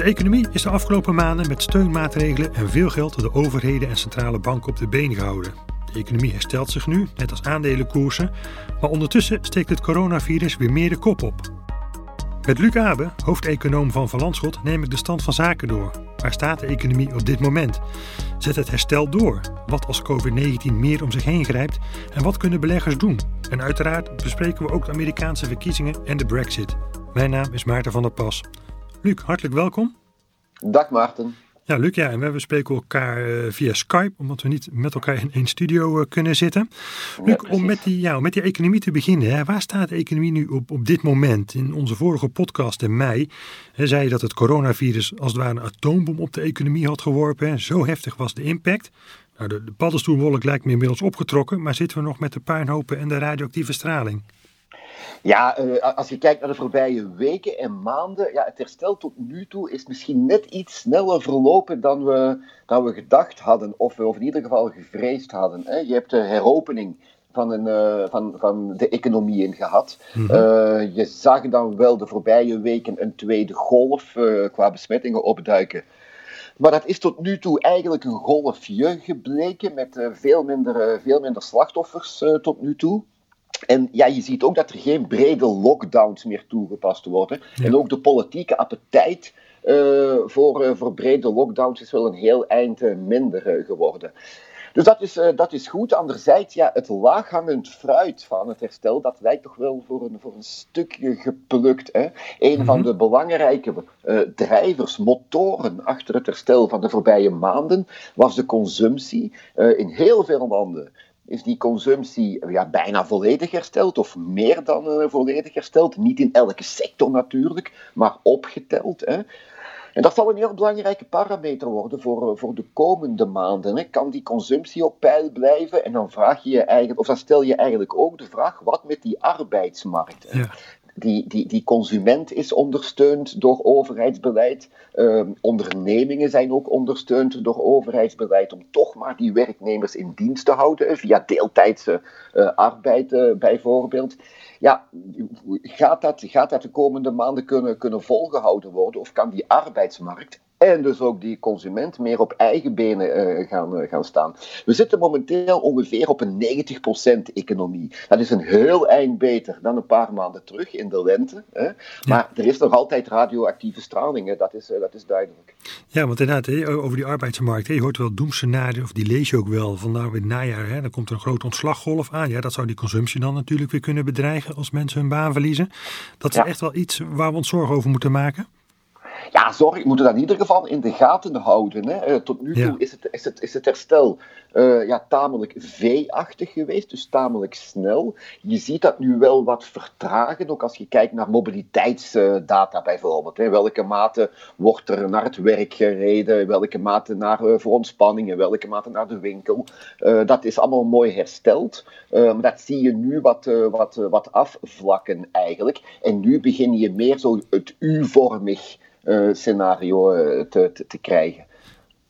De economie is de afgelopen maanden met steunmaatregelen en veel geld door de overheden en centrale banken op de been gehouden. De economie herstelt zich nu, net als aandelenkoersen, maar ondertussen steekt het coronavirus weer meer de kop op. Met Luc Abe, hoofdeconoom van Van Landschot, neem ik de stand van zaken door. Waar staat de economie op dit moment? Zet het herstel door? Wat als COVID-19 meer om zich heen grijpt? En wat kunnen beleggers doen? En uiteraard bespreken we ook de Amerikaanse verkiezingen en de Brexit. Mijn naam is Maarten van der Pas. Luc, hartelijk welkom. Dag Maarten. Ja, Luc, ja, en we spreken elkaar uh, via Skype, omdat we niet met elkaar in één studio uh, kunnen zitten. Luc, ja, om met die, ja, om met die economie te beginnen, hè, waar staat de economie nu op, op dit moment? In onze vorige podcast in mei hè, zei je dat het coronavirus als het ware een atoombom op de economie had geworpen. Hè. Zo heftig was de impact. Nou, de, de paddenstoelwolk lijkt me inmiddels opgetrokken, maar zitten we nog met de puinhopen en de radioactieve straling? Ja, uh, als je kijkt naar de voorbije weken en maanden, ja, het herstel tot nu toe is misschien net iets sneller verlopen dan we, dan we gedacht hadden, of we of in ieder geval gevreesd hadden. Hè. Je hebt de heropening van, een, uh, van, van de economie in gehad. Mm -hmm. uh, je zag dan wel de voorbije weken een tweede golf qua besmettingen opduiken. Maar dat is tot nu toe eigenlijk een golfje gebleken met veel, minder, veel minder slachtoffers tot nu toe. En ja, je ziet ook dat er geen brede lockdowns meer toegepast worden. Ja. En ook de politieke appetijt uh, voor, uh, voor brede lockdowns is wel een heel eind uh, minder geworden. Dus dat is, dat is goed. Anderzijds, ja, het laaghangend fruit van het herstel, dat lijkt toch wel voor een, voor een stukje geplukt. Hè? Een van de belangrijke drijvers, motoren achter het herstel van de voorbije maanden, was de consumptie in heel veel landen is die consumptie ja, bijna volledig hersteld, of meer dan uh, volledig hersteld. Niet in elke sector natuurlijk, maar opgeteld. Hè. En dat zal een heel belangrijke parameter worden voor, voor de komende maanden. Hè. Kan die consumptie op peil blijven? En dan vraag je je eigenlijk, of dan stel je eigenlijk ook de vraag: wat met die arbeidsmarkt? Ja. Die, die, die consument is ondersteund door overheidsbeleid. Uh, ondernemingen zijn ook ondersteund door overheidsbeleid om toch maar die werknemers in dienst te houden, via deeltijdse uh, arbeid uh, bijvoorbeeld. Ja, gaat dat, gaat dat de komende maanden kunnen, kunnen volgehouden worden? Of kan die arbeidsmarkt en dus ook die consument meer op eigen benen uh, gaan, uh, gaan staan. We zitten momenteel ongeveer op een 90% economie. Dat is een heel eind beter dan een paar maanden terug in de lente. Hè? Ja. Maar er is nog altijd radioactieve straling, hè? Dat, is, uh, dat is duidelijk. Ja, want inderdaad, hè, over die arbeidsmarkt, hè, je hoort wel doemscenario's, of die lees je ook wel, van nou in het najaar, hè, dan komt er een grote ontslaggolf aan. Ja, dat zou die consumptie dan natuurlijk weer kunnen bedreigen als mensen hun baan verliezen. Dat is ja. echt wel iets waar we ons zorgen over moeten maken. Ja, zorg, moeten dat in ieder geval in de gaten houden. Hè. Uh, tot nu toe ja. is, het, is, het, is het herstel uh, ja, tamelijk V-achtig geweest, dus tamelijk snel. Je ziet dat nu wel wat vertragen, ook als je kijkt naar mobiliteitsdata bijvoorbeeld. Hè. Welke mate wordt er naar het werk gereden, welke mate naar uh, voor ontspanning, welke mate naar de winkel. dat is allemaal mooi hersteld. maar dat zie je nu wat, wat, wat afvlakken eigenlijk. En nu begin je meer zo het U-vormig scenario uh, te, te, te, krijgen.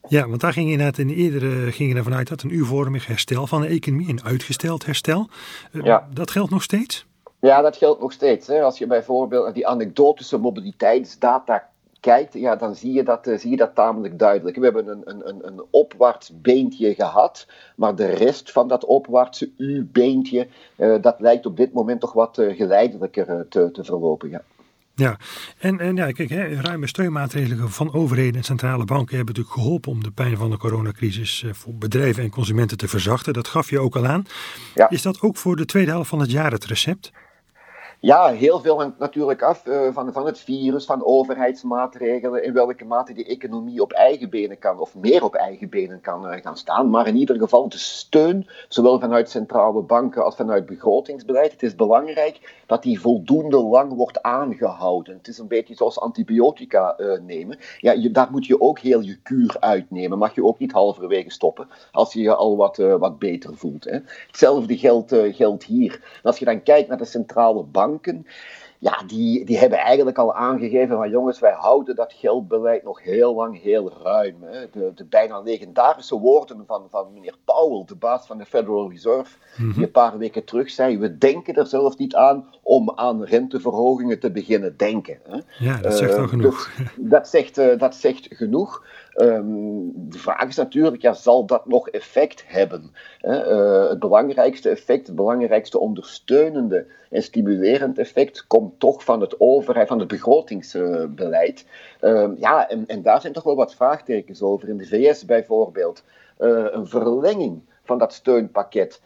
Ja, want daar ging je inderdaad in de eerdere ging je ervan uit dat een U-vormig herstel van de economie, een uitgesteld herstel. Uh, ja. Dat geldt nog steeds? Ja, dat geldt nog steeds. Hè. Als je bijvoorbeeld naar die anekdotische mobiliteitsdata kijkt, ja, dan zie je, dat, zie je dat tamelijk duidelijk. We hebben een, een, een opwaarts beentje gehad, maar de rest van dat opwaartse U-beentje, dat lijkt op dit moment toch wat geleidelijker te, te verlopen. Ja. Ja, en, en ja, kijk, hè, ruime steunmaatregelen van overheden en centrale banken hebben natuurlijk geholpen om de pijn van de coronacrisis voor bedrijven en consumenten te verzachten. Dat gaf je ook al aan. Ja. Is dat ook voor de tweede helft van het jaar het recept? Ja, heel veel hangt natuurlijk af uh, van, van het virus, van overheidsmaatregelen, in welke mate die economie op eigen benen kan, of meer op eigen benen kan uh, gaan staan. Maar in ieder geval de steun, zowel vanuit centrale banken als vanuit begrotingsbeleid. Het is belangrijk dat die voldoende lang wordt aangehouden. Het is een beetje zoals antibiotica uh, nemen. Ja, daar moet je ook heel je kuur uitnemen. Mag je ook niet halverwege stoppen als je je al wat, wat beter voelt. Hè. Hetzelfde geldt, geldt hier. Als je dan kijkt naar de centrale banken, ja, die, die hebben eigenlijk al aangegeven van jongens, wij houden dat geldbeleid nog heel lang heel ruim. Hè. De, de bijna legendarische woorden van, van meneer Powell, de baas van de Federal Reserve, die mhm. een paar weken terug zei, we denken er zelfs niet aan om aan renteverhogingen te beginnen denken. Hè. Ja, dat zegt al uh, genoeg. Dus dat, zegt, uh, dat zegt genoeg. Um, de vraag is natuurlijk, ja, zal dat nog effect hebben? Uh, het belangrijkste effect, het belangrijkste ondersteunende en stimulerend effect komt toch van het overheid, van het begrotingsbeleid. Uh, ja, en, en, daar zijn toch wel wat vraagtekens over. In de VS bijvoorbeeld, uh, een verlenging van dat steunpakket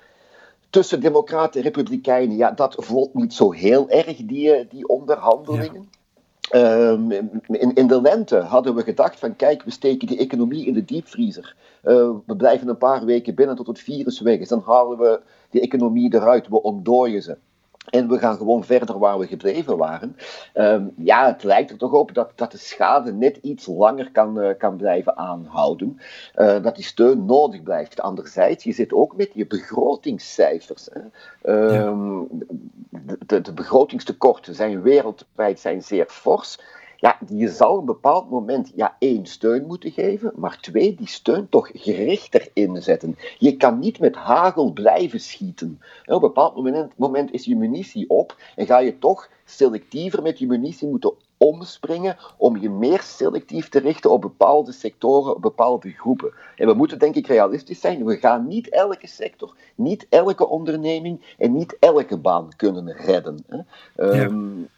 tussen democraten en republikeinen, ja, dat voelt niet zo heel erg, die, die onderhandelingen. Ehm, in, in, de lente hadden we gedacht van kijk, we steken die economie in de diepvriezer. Uh, we blijven een paar weken binnen tot het virus weg is. Dan halen we die economie eruit, we ontdooien ze. En we gaan gewoon verder waar we gebleven waren. Um, ja, het lijkt er toch op dat, dat de schade net iets langer kan, uh, kan blijven aanhouden. Uh, dat die steun nodig blijft. Anderzijds, je zit ook met je begrotingscijfers. Hè. Um, ja. de, de begrotingstekorten zijn wereldwijd zijn zeer fors. Ja, je zal op een bepaald moment ja, één steun moeten geven, maar twee, die steun toch gerichter inzetten. Je kan niet met hagel blijven schieten. Op een bepaald moment, moment is je munitie op en ga je toch selectiever met je munitie moeten omspringen om je meer selectief te richten op bepaalde sectoren, op bepaalde groepen. En we moeten denk ik realistisch zijn. We gaan niet elke sector, niet elke onderneming en niet elke baan kunnen redden. Hè. Ja. Um, Mhm.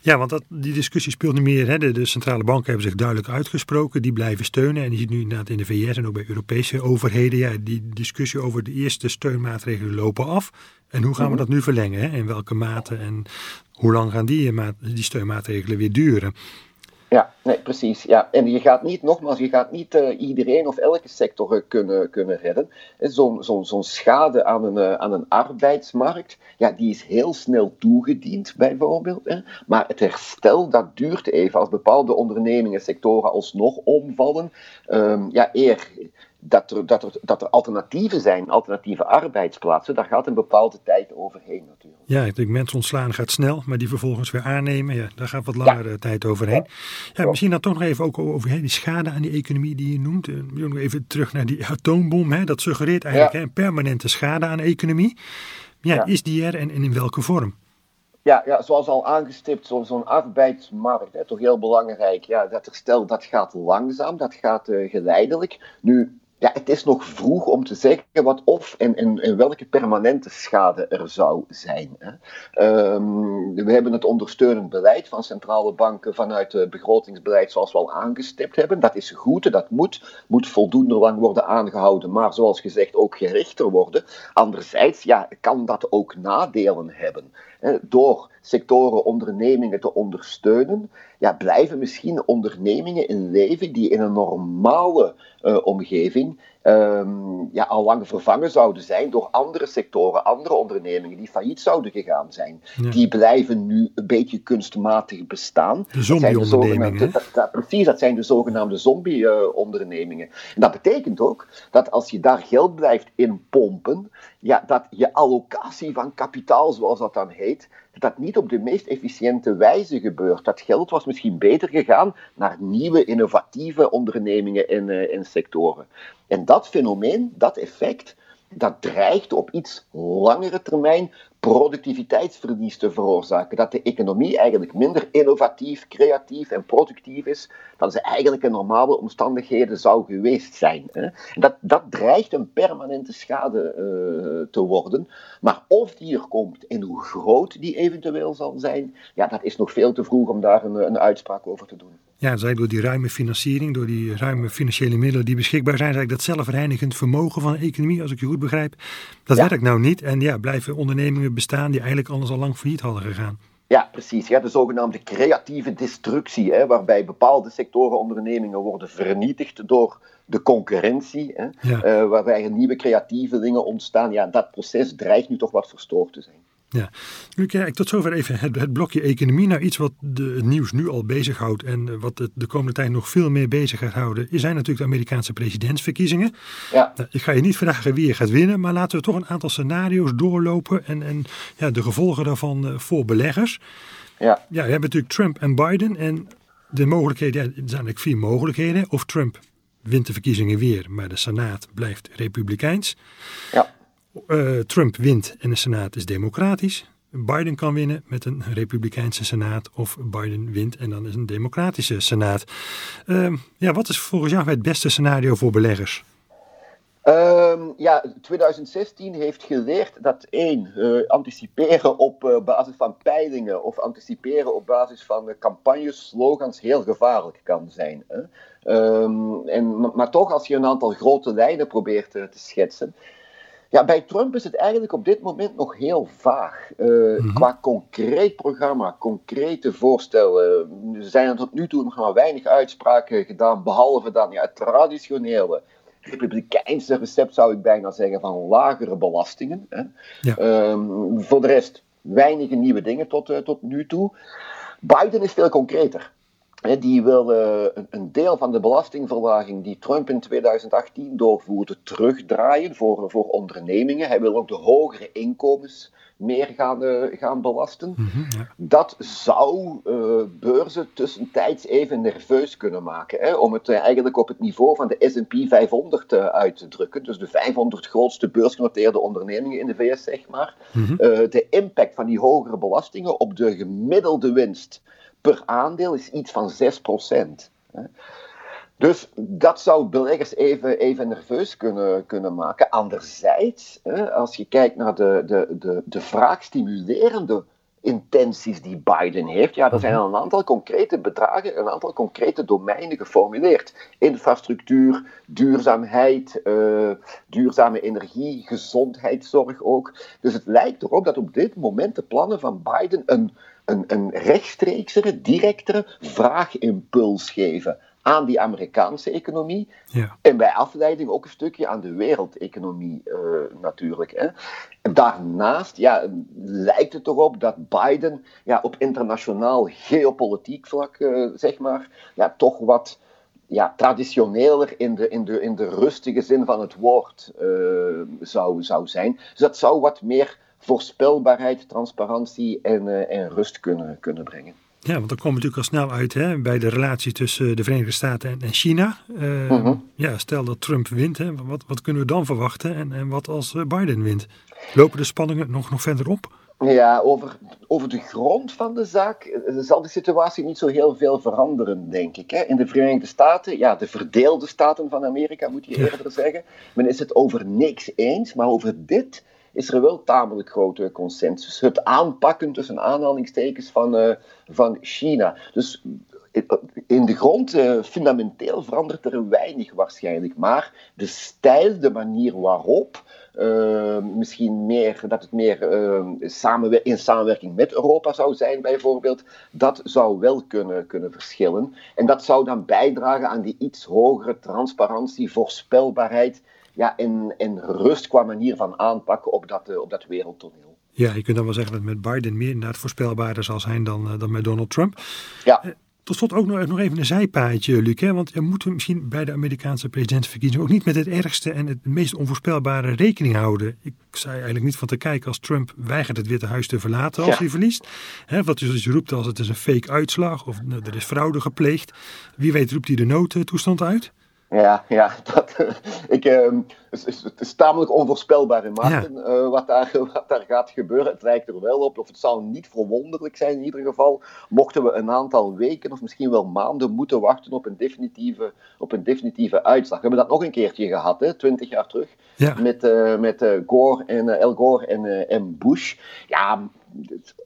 Ja, want dat, die discussie speelt nu meer. Hè. De, de, centrale banken hebben zich duidelijk uitgesproken. Die blijven steunen. En je ziet nu inderdaad in de VS en ook bij Europese overheden. Ja, die discussie over de eerste steunmaatregelen lopen af. En hoe gaan we mhm. dat nu verlengen? Hè? In welke mate en hoe lang gaan die, eh, die steunmaatregelen weer duren? Ja, nee, precies. Ja. En je gaat niet, nogmaals, je gaat niet uh, iedereen of elke sector uh, kunnen, kunnen redden. Zo'n zo, zo schade aan een, aan een arbeidsmarkt, ja, die is heel snel toegediend, bijvoorbeeld. Hè. Maar het herstel, dat duurt even. Als bepaalde ondernemingen, sectoren alsnog omvallen, um, ja, eer dat er, dat, er, dat er alternatieven zijn, alternatieve arbeidsplaatsen, daar gaat een bepaalde tijd overheen natuurlijk. Ja, ik denk mensen ontslaan gaat snel, maar die vervolgens weer aannemen, ja, daar gaat wat langere ja. tijd overheen. Ja, misschien dan toch nog even ook over hè, die schade aan die economie die je noemt. Uh, nog even terug naar die atoombom, hè, dat suggereert eigenlijk hè, een permanente schade aan de economie. Ja, is die er en, en in welke vorm? Ja, ja, zoals al aangestipt, zo'n zo arbeidsmarkt, hè, toch heel belangrijk. Ja, dat herstel dat gaat langzaam, dat gaat uh, geleidelijk. Nu, ja, het is nog vroeg om te zeggen wat of en, en, welke permanente schade er zou zijn. Hè. Um, we hebben het ondersteunend beleid van centrale banken vanuit het begrotingsbeleid zoals we al aangestipt hebben. Dat is goed, dat moet, moet voldoende lang worden aangehouden, maar zoals gezegd ook gerichter worden. Anderzijds ja, kan dat ook nadelen hebben. Door sectoren, ondernemingen te ondersteunen, ja, blijven misschien ondernemingen in leven die in een normale uh, omgeving um, ja, al lang vervangen zouden zijn door andere sectoren, andere ondernemingen die failliet zouden gegaan zijn. Ja. Die blijven nu een beetje kunstmatig bestaan. De zombie-ondernemingen. Precies, dat zijn de zogenaamde zombie-ondernemingen. En dat betekent ook dat als je daar geld blijft in pompen, ja, dat je allocatie van kapitaal, zoals dat dan heet, dat niet op de meest efficiënte wijze gebeurt. Dat geld was misschien beter gegaan naar nieuwe, innovatieve ondernemingen en, en sectoren. En dat fenomeen, dat effect, dat dreigt op iets langere termijn productiviteitsverlies te veroorzaken. Dat de economie eigenlijk minder innovatief, creatief en productief is dan ze eigenlijk in normale omstandigheden zou geweest zijn. Hè. Dat, dat dreigt een permanente schade uh, te worden. Maar of die er komt en hoe groot die eventueel zal zijn, ja, dat is nog veel te vroeg om daar een, een uitspraak over te doen. Ja, zij door die ruime financiering, door die ruime financiële middelen die beschikbaar zijn, eigenlijk dat zelfreinigend vermogen van de economie, als ik je goed begrijp, dat ja. werkt nou niet. En ja, blijven ondernemingen bestaan die eigenlijk anders al lang failliet hadden gegaan. Ja, precies. Ja, de zogenaamde creatieve destructie, hè, waarbij bepaalde sectoren ondernemingen worden vernietigd door de concurrentie, hè, ja. uh, waarbij er nieuwe creatieve dingen ontstaan. Ja, dat proces dreigt nu toch wat verstoord te zijn. Ja, nu kijk tot zover even het, het blokje economie. Nou, iets wat de, het nieuws nu al bezighoudt en eh, wat het de komende tijd nog veel meer bezig gaat houden, zijn natuurlijk de Amerikaanse presidentsverkiezingen. Ja. Nou, ik ga je niet vragen wie je gaat winnen, maar laten we toch een aantal scenario's doorlopen en, en ja, de gevolgen daarvan uh, voor beleggers. Ja. ja, we hebben natuurlijk Trump en Biden en de mogelijkheden, ja, er zijn eigenlijk vier mogelijkheden. Of Trump wint de verkiezingen weer, maar de Senaat blijft republikeins. Ja. Uh, Trump wint en de Senaat is democratisch. Biden kan winnen met een republikeinse Senaat of Biden wint en dan is een democratische Senaat. Uh, ja, wat is volgens jou het beste scenario voor beleggers? Um, ja, 2016 heeft geleerd dat één, uh, anticiperen op uh, basis van peilingen of anticiperen op basis van uh, campagnes, slogans heel gevaarlijk kan zijn. Hè? Um, en, maar toch, als je een aantal grote lijnen probeert te schetsen. Ja, bij Trump is het eigenlijk op dit moment nog heel vaag. Mm-hmm. Qua concreet programma, concrete voorstellen. Er zijn tot nu toe nog maar weinig uitspraken gedaan, behalve dan ja, het traditionele republikeinse recept, zou ik bijna zeggen, van lagere belastingen. Hè. Ja. Um, voor de rest, weinig nieuwe dingen tot, uh, tot nu toe. Biden is veel concreter. Die wil een deel van de belastingverlaging die Trump in 2018 doorvoerde terugdraaien voor, voor ondernemingen. Hij wil ook de hogere inkomens meer gaan, uh, gaan belasten. Ja. Dat zou uh, beurzen tussentijds even nerveus kunnen maken. Hè, om het uh, eigenlijk op het niveau van de SP 500 uit te drukken. Dus de 500 grootste beursgenoteerde ondernemingen in de VS, zeg maar. Mm-hmm. de impact van die hogere belastingen op de gemiddelde winst per aandeel is iets van 6%. Hè. Dus dat zou beleggers even, even nerveus kunnen, kunnen maken. Anderzijds, als je kijkt naar de, de, de, de vraagstimulerende intenties die Biden heeft, ja, er zijn een aantal concrete bedragen, een aantal concrete domeinen geformuleerd. Infrastructuur, duurzaamheid, uh, duurzame energie, gezondheidszorg ook. Dus het lijkt erop dat op dit moment de plannen van Biden een, een, een rechtstreeksere, directere vraagimpuls geven aan die Amerikaanse economie. Ja. En bij afleiding ook een stukje aan de wereldeconomie uh, natuurlijk. Hè. En daarnaast ja, lijkt het erop dat Biden ja, op internationaal geopolitiek vlak, uh, zeg maar, ja, toch wat ja, traditioneler in de, in, de, in de rustige zin van het woord uh, zou, zou zijn. Dus dat zou wat meer voorspelbaarheid, transparantie en, en rust kunnen, kunnen brengen. Ja, want dan komen we natuurlijk al snel uit hè, bij de relatie tussen de Verenigde Staten en, en China. Uh, mm-hmm. Ja, stel dat Trump wint, hè, wat, wat kunnen we dan verwachten? En, en wat als Biden wint? Lopen de spanningen nog, nog verder op? Ja, over, over de grond van de zaak zal de situatie niet zo heel veel veranderen, denk ik. Hè. In de Verenigde Staten, ja, de verdeelde staten van Amerika moet je eerder zeggen, men is het over niks eens, maar over dit is er wel tamelijk grote consensus. Het aanpakken tussen aanhalingstekens van, uh, van China. Dus in de grond, uh, fundamenteel verandert er weinig waarschijnlijk. Maar de stijl, de manier waarop, uh, misschien meer, dat het meer samenwer in samenwerking met Europa zou zijn, bijvoorbeeld, dat zou wel kunnen, kunnen verschillen. En dat zou dan bijdragen aan die iets hogere transparantie, voorspelbaarheid ja, en, en rust qua manier van aanpakken op dat, uh, op dat wereldtoneel. Ja, je kunt dan wel zeggen dat met Biden meer inderdaad voorspelbaarder zal zijn dan, uh, dan met Donald Trump. Ja. Uh, tot slot ook nog, nog even een zijpaadje, Luc. Hè? Want je moet misschien bij de Amerikaanse presidentsverkiezingen ook niet met het ergste en het meest onvoorspelbare rekening houden. Ik zei eigenlijk niet van te kijken als Trump weigert het Witte Huis te verlaten als Ja. hij verliest. Hè, wat dus je roept als het is een fake uitslag of nou, er is fraude gepleegd. Wie weet roept hij de noodtoestand uit. Ja, ja dat, ik, uh, het, is, het is tamelijk onvoorspelbaar in Martin ja. uh, wat, daar, wat daar gaat gebeuren. Het lijkt er wel op, of het zou niet verwonderlijk zijn in ieder geval, mochten we een aantal weken of misschien wel maanden moeten wachten op een definitieve, op een definitieve uitslag. We hebben dat nog een keertje gehad, hè, 20 jaar terug, ja. met, uh, met Gore en, El Gore en, en Bush. Ja,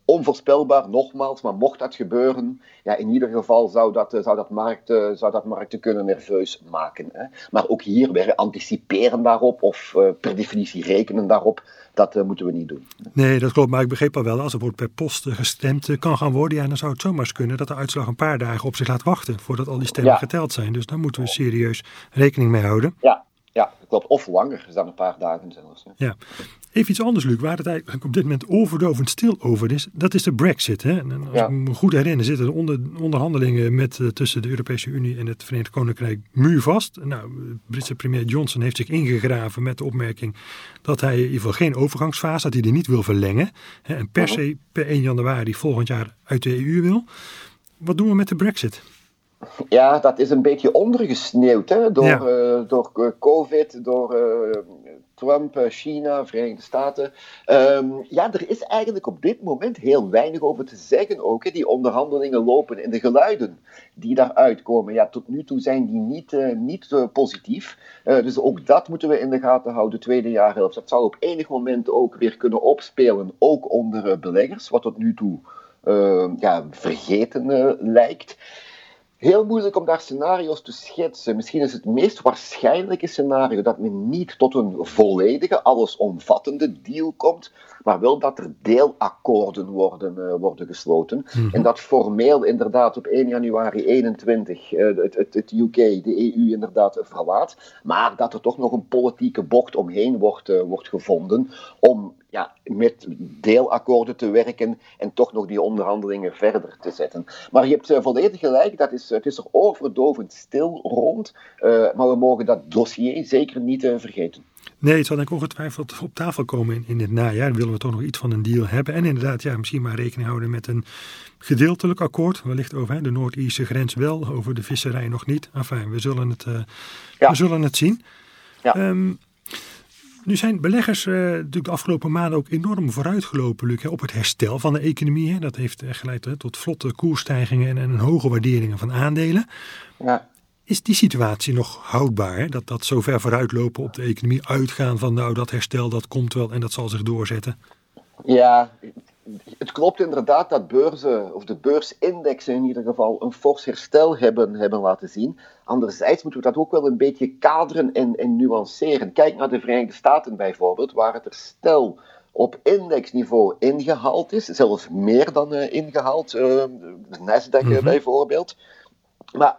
onvoorspelbaar, nogmaals, maar mocht dat gebeuren, ja, in ieder geval zou dat, zou dat, markten, zou dat markten kunnen nerveus maken. Hè. Maar ook hier weer anticiperen daarop of uh, per definitie rekenen daarop, dat uh, moeten we niet doen. Nee, dat klopt, maar ik begreep al wel, als er wordt per post gestemd kan gaan worden, ja, dan zou het zomaar eens kunnen dat de uitslag een paar dagen op zich laat wachten voordat al die stemmen Ja. geteld zijn. Dus daar moeten we serieus rekening mee houden. Ja, Ja, klopt. Of langer dan een paar dagen zelfs. Ja. Even iets anders, Luc, waar het eigenlijk op dit moment overdovend stil over is. Dat is de Brexit. Hè? En als ik me goed herinner, zitten de onder, onderhandelingen met, uh, tussen de Europese Unie en het Verenigd Koninkrijk muurvast. Nou, Britse premier Johnson heeft zich ingegraven met de opmerking dat hij in ieder geval geen overgangsfase, dat hij die niet wil verlengen. Hè? En per se per 1 januari volgend jaar uit de EU wil. Wat doen we met de Brexit? Ja, dat is een beetje ondergesneeuwd hè? Door, ja. uh, door COVID, door uh, Trump, China, Verenigde Staten. Um, ja, er is eigenlijk op dit moment heel weinig over te zeggen ook. Hè? Die onderhandelingen lopen en de geluiden die daaruit komen, ja, tot nu toe zijn die niet, uh, niet positief. dus ook dat moeten we in de gaten houden, tweede jaarhelft. Dat zal op enig moment ook weer kunnen opspelen, ook onder beleggers, wat tot nu toe ja, vergeten lijkt. Heel moeilijk om daar scenario's te schetsen. Misschien is het meest waarschijnlijke scenario dat men niet tot een volledige, allesomvattende deal komt, maar wel dat er deelakkoorden worden, uh, worden gesloten. Mm-hmm. En dat formeel inderdaad op 1 januari 21 uh, het, het, het, UK, de EU, inderdaad verlaat, maar dat er toch nog een politieke bocht omheen wordt, uh, wordt gevonden om ja, met deelakkoorden te werken en toch nog die onderhandelingen verder te zetten. Maar je hebt volledig gelijk, dat is, het is er overdovend stil rond, uh, maar we mogen dat dossier zeker niet uh, vergeten. Nee, het zal denk ik ongetwijfeld op tafel komen in, in het najaar. Willen we toch nog iets van een deal hebben. En inderdaad, ja, misschien maar rekening houden met een gedeeltelijk akkoord. Wellicht over hè, de Noord-Ierse grens wel, over de visserij nog niet. Enfin, we zullen het, ja. we zullen het zien. Ja. Um, nu zijn beleggers uh, natuurlijk de afgelopen maanden ook enorm vooruitgelopen, Luc, hè, op het herstel van de economie. Hè. Dat heeft geleid hè, tot vlotte koersstijgingen en, en hoge waarderingen van aandelen. Ja. Is die situatie nog houdbaar? Hè? Dat, dat zo ver vooruitlopen op de economie, uitgaan van nou dat herstel dat komt wel en dat zal zich doorzetten? Ja, het klopt inderdaad dat beurzen, of de beursindexen in ieder geval, een fors herstel hebben, hebben laten zien. Anderzijds moeten we dat ook wel een beetje kaderen en, en nuanceren. Kijk naar de Verenigde Staten bijvoorbeeld, waar het herstel op indexniveau ingehaald is, zelfs meer dan uh, ingehaald, uh, de Nasdaq mm -hmm. bijvoorbeeld. Maar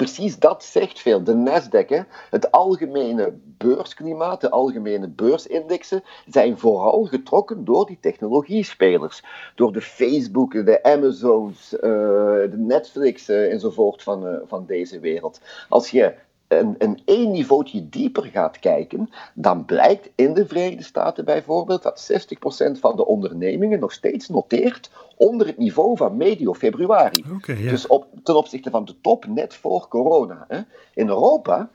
precies dat zegt veel. De Nasdaq, hè, het algemene beursklimaat, de algemene beursindexen, zijn vooral getrokken door die technologiespelers. Door de Facebook, de Amazons, uh, de Netflix uh, enzovoort van, uh, van deze wereld. Als je een, een één niveautje dieper gaat kijken, dan blijkt in de Verenigde Staten bijvoorbeeld dat 60% van de ondernemingen nog steeds noteert onder het niveau van medio februari. Okay, ja. Dus op, ten opzichte van de top net voor corona. Hè. In Europa,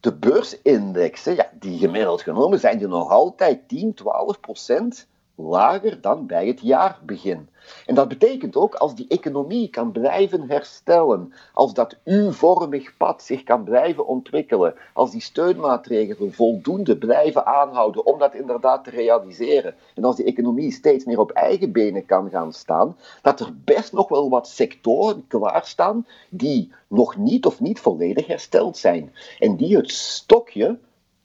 de beursindexen, ja, die gemiddeld genomen zijn die nog altijd 10, 12% lager dan bij het jaarbegin. En dat betekent ook, als die economie kan blijven herstellen, als dat U-vormig pad zich kan blijven ontwikkelen, als die steunmaatregelen voldoende blijven aanhouden om dat inderdaad te realiseren, en als die economie steeds meer op eigen benen kan gaan staan, dat er best nog wel wat sectoren klaarstaan die nog niet of niet volledig hersteld zijn. En die het stokje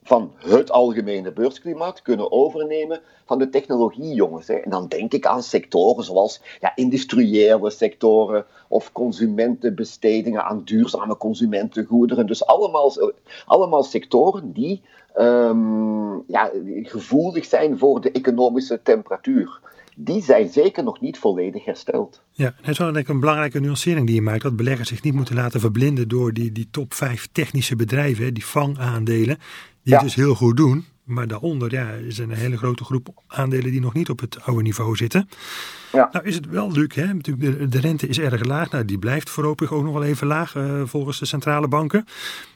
van het algemene beursklimaat kunnen overnemen van de technologiejongens. Hè. En dan denk ik aan sectoren zoals ja, industriële sectoren of consumentenbestedingen aan duurzame consumentengoederen. Dus allemaal, allemaal sectoren die um, ja, gevoelig zijn voor de economische temperatuur die zijn zeker nog niet volledig hersteld. Ja, het is wel denk ik een belangrijke nuancering die je maakt. Dat beleggers zich niet moeten laten verblinden door die, die top 5 technische bedrijven, die vangaandelen, die het dus heel goed doen. Maar daaronder ja, is een hele grote groep aandelen die nog niet op het oude niveau zitten. Ja. Nou is het wel, Luc, hè? De, de rente is erg laag. Nou, die blijft voorlopig ook nog wel even laag uh, volgens de centrale banken.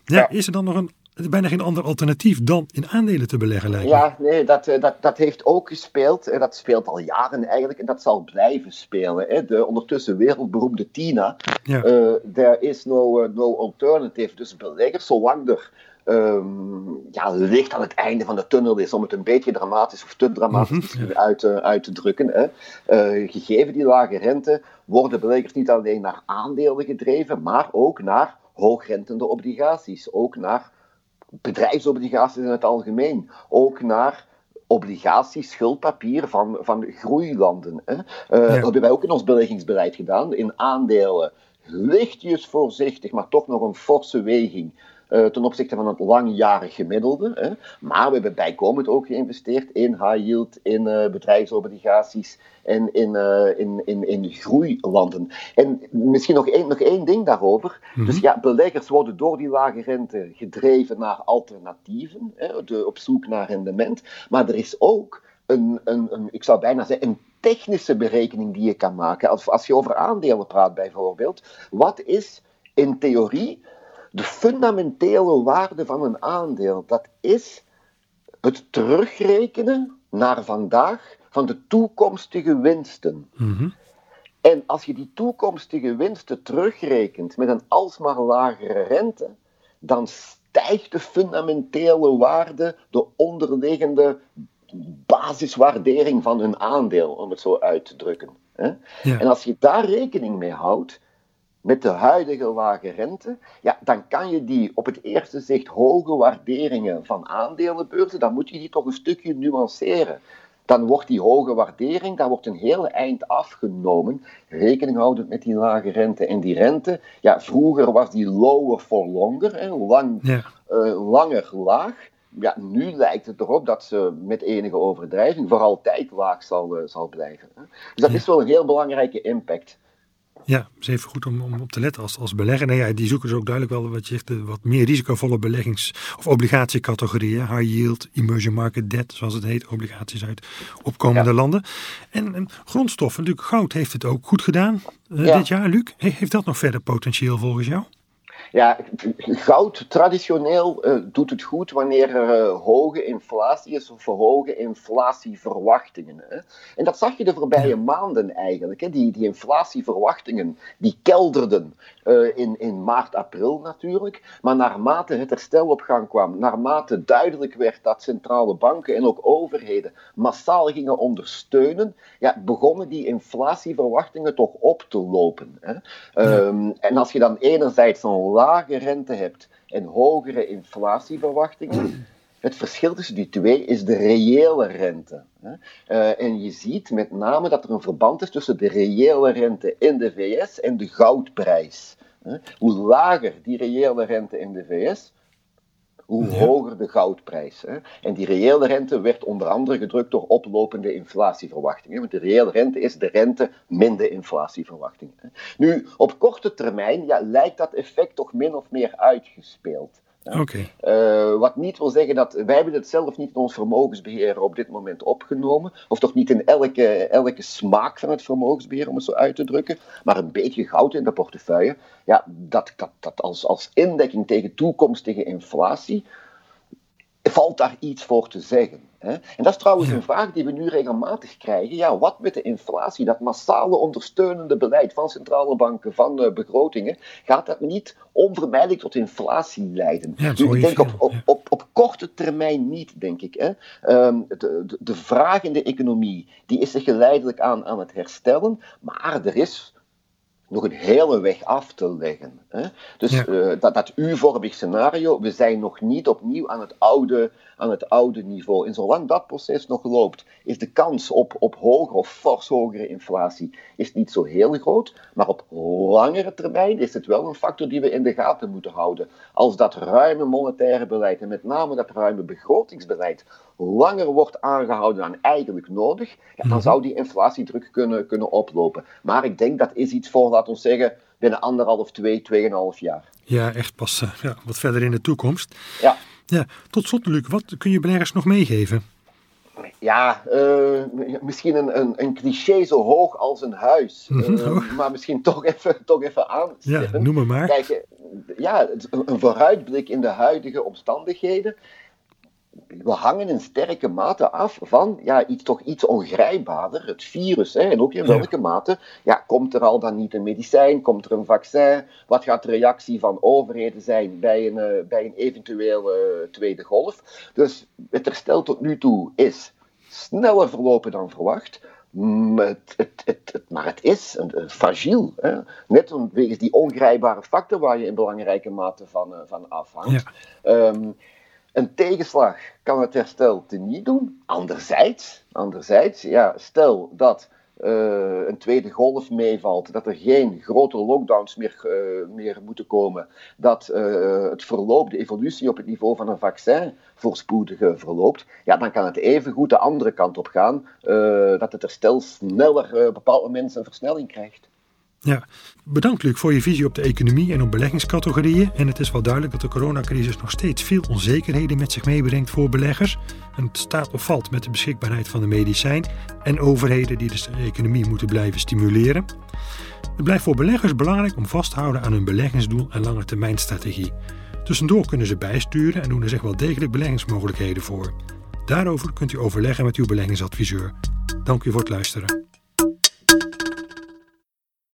Ja, ja. Is er dan nog een bijna geen ander alternatief dan in aandelen te beleggen, lijkt. Ja, nee, dat, dat, dat heeft ook gespeeld. Dat speelt al jaren eigenlijk en dat zal blijven spelen. De ondertussen wereldberoemde Tina. Ja. Uh, there is no, uh, no alternative. Dus beleggers, zolang er um, ja, licht aan het einde van de tunnel is, om het een beetje dramatisch of te dramatisch mm -hmm. uit, uh, uit, te drukken. Hè. gegeven die lage rente, worden beleggers niet alleen naar aandelen gedreven, maar ook naar hoogrentende obligaties. Ook naar bedrijfsobligaties in het algemeen. Ook naar obligaties, schuldpapier van, van groeilanden. Hè. Uh, ja. Dat hebben wij ook in ons beleggingsbeleid gedaan. In aandelen lichtjes voorzichtig, maar toch nog een forse weging ten opzichte van het langjarig gemiddelde. Hè. Maar we hebben bijkomend ook geïnvesteerd in high yield, in uh, bedrijfsobligaties en in, uh, in, in, in groeilanden. En misschien nog één, nog één ding daarover. Mm -hmm. Dus ja, beleggers worden door die lage rente gedreven naar alternatieven, hè, de, op zoek naar rendement. Maar er is ook een, een, een, ik zou bijna zeggen, een technische berekening die je kan maken. Als, als je over aandelen praat bijvoorbeeld, wat is in theorie de fundamentele waarde van een aandeel? Dat is het terugrekenen naar vandaag van de toekomstige winsten. Mm -hmm. En als je die toekomstige winsten terugrekent met een alsmaar lagere rente, dan stijgt de fundamentele waarde, de onderliggende basiswaardering van hun aandeel, om het zo uit te drukken. Ja. En als je daar rekening mee houdt, met de huidige lage rente, ja, dan kan je die op het eerste zicht hoge waarderingen van aandelenbeurzen, dan moet je die toch een stukje nuanceren. Dan wordt die hoge waardering, daar wordt een hele eind afgenomen, rekening houdend met die lage rente. En die rente, ja, vroeger was die lower for longer, hè, lang, Ja. eh, langer laag. Ja, nu lijkt het erop dat ze met enige overdrijving voor altijd laag zal, eh, zal blijven. Hè. Dus dat is wel een heel belangrijke impact. Ja, is even goed om, om op te letten als, als belegger. Nou ja, die zoeken ze ook duidelijk wel wat je zegt, de wat meer risicovolle beleggings- of obligatiecategorieën. High yield, emerging market debt, zoals het heet, obligaties uit opkomende Ja. landen. En, en grondstoffen, natuurlijk goud heeft het ook goed gedaan eh, Ja. dit jaar. Luc, He- heeft dat nog verder potentieel volgens jou? Ja, goud traditioneel eh, doet het goed wanneer er eh, hoge inflatie is of hoge inflatieverwachtingen. Hè. En dat zag je de voorbije maanden eigenlijk. Hè. Die, die inflatieverwachtingen die kelderden eh, in, in maart, april natuurlijk. Maar naarmate het herstel op gang kwam, naarmate duidelijk werd dat centrale banken en ook overheden massaal gingen ondersteunen, ja, begonnen die inflatieverwachtingen toch op te lopen. Hè. Ehm, en als je dan enerzijds een lage rente hebt en hogere inflatieverwachtingen. Het verschil tussen die twee is de reële rente. Eh, en je ziet met name dat er een verband is tussen de reële rente in de VS en de goudprijs. Hoe lager die reële rente in de VS, hoe Ja. hoger de goudprijs. Hè. En die reële rente werd onder andere gedrukt door oplopende inflatieverwachtingen. Want de reële rente is de rente min de inflatieverwachting. hè. Nu, op korte termijn ja, lijkt dat effect toch min of meer uitgespeeld. Eh, wat niet wil zeggen dat wij hebben het zelf niet in ons vermogensbeheer op dit moment opgenomen, of toch niet in elke, elke smaak van het vermogensbeheer, om het zo uit te drukken, maar een beetje goud in de portefeuille, ja, dat, dat, dat als, als indekking tegen toekomstige inflatie, valt daar iets voor te zeggen. Hè? En dat is trouwens een vraag die we nu regelmatig krijgen. Ja, wat met de inflatie, dat massale ondersteunende beleid van centrale banken, van eh, begrotingen, gaat dat niet onvermijdelijk tot inflatie leiden? Ja, Nu, ik denk op, op, op, op korte termijn niet, denk ik. Hè? Ehm, de, de, de vraag in de economie die is zich geleidelijk aan, aan het herstellen, maar er is nog een hele weg af te leggen. Hè? Dus Ja. eh, dat, dat U-vormig scenario, we zijn nog niet opnieuw aan het oude, aan het oude niveau. En zolang dat proces nog loopt, is de kans op, op hogere of fors hogere inflatie is niet zo heel groot. Maar op langere termijn is het wel een factor die we in de gaten moeten houden. Als dat ruime monetaire beleid, en met name dat ruime begrotingsbeleid, langer wordt aangehouden dan eigenlijk nodig, ja, dan Mhm. zou die inflatiedruk kunnen, kunnen oplopen. Maar ik denk dat is iets voor, laten we zeggen, binnen anderhalf, twee, tweeënhalf jaar. ja, echt pas eh, ja, wat verder in de toekomst. Ja. Ja, tot slot Luc, wat kun je beleggers nog meegeven? Ja, eh, misschien een, een, een cliché zo hoog als een huis. Eh, maar misschien toch even, toch even Ja, aanstippen. noem maar maar. Kijk, eh, ja, een vooruitblik in de huidige omstandigheden. We hangen in sterke mate af van ja, iets, toch iets ongrijpbaarder, het virus. Hè, en ook in Ja. welke mate ja, komt er al dan niet een medicijn, komt er een vaccin? Wat gaat de reactie van overheden zijn bij een, eh, bij een eventuele tweede golf? Dus het herstel tot nu toe is sneller verlopen dan verwacht. Het, het, maar het is een, een fragiel. Hè? Net vanwege die ongrijpbare factor waar je in belangrijke mate van, eh, van afhangt. Ehm, een tegenslag kan het herstel teniet doen. Anderzijds, anderzijds ja, stel dat uh, een tweede golf meevalt, dat er geen grote lockdowns meer, uh, meer moeten komen, dat uh, het verloop, de evolutie op het niveau van een vaccin voorspoedig verloopt, ja, dan kan het even goed de andere kant op gaan, dat het herstel sneller op een bepaald moment een versnelling krijgt. Ja, bedankt voor je visie op de economie en op beleggingscategorieën. En het is wel duidelijk dat de coronacrisis nog steeds veel onzekerheden met zich meebrengt voor beleggers. En het staat of valt met de beschikbaarheid van de medicijn en overheden die de economie moeten blijven stimuleren. Het blijft voor beleggers belangrijk om vast te houden aan hun beleggingsdoel en lange termijnstrategie. Tussendoor kunnen ze bijsturen en doen er zich wel degelijk beleggingsmogelijkheden voor. Daarover kunt u overleggen met uw beleggingsadviseur. Dank u voor het luisteren.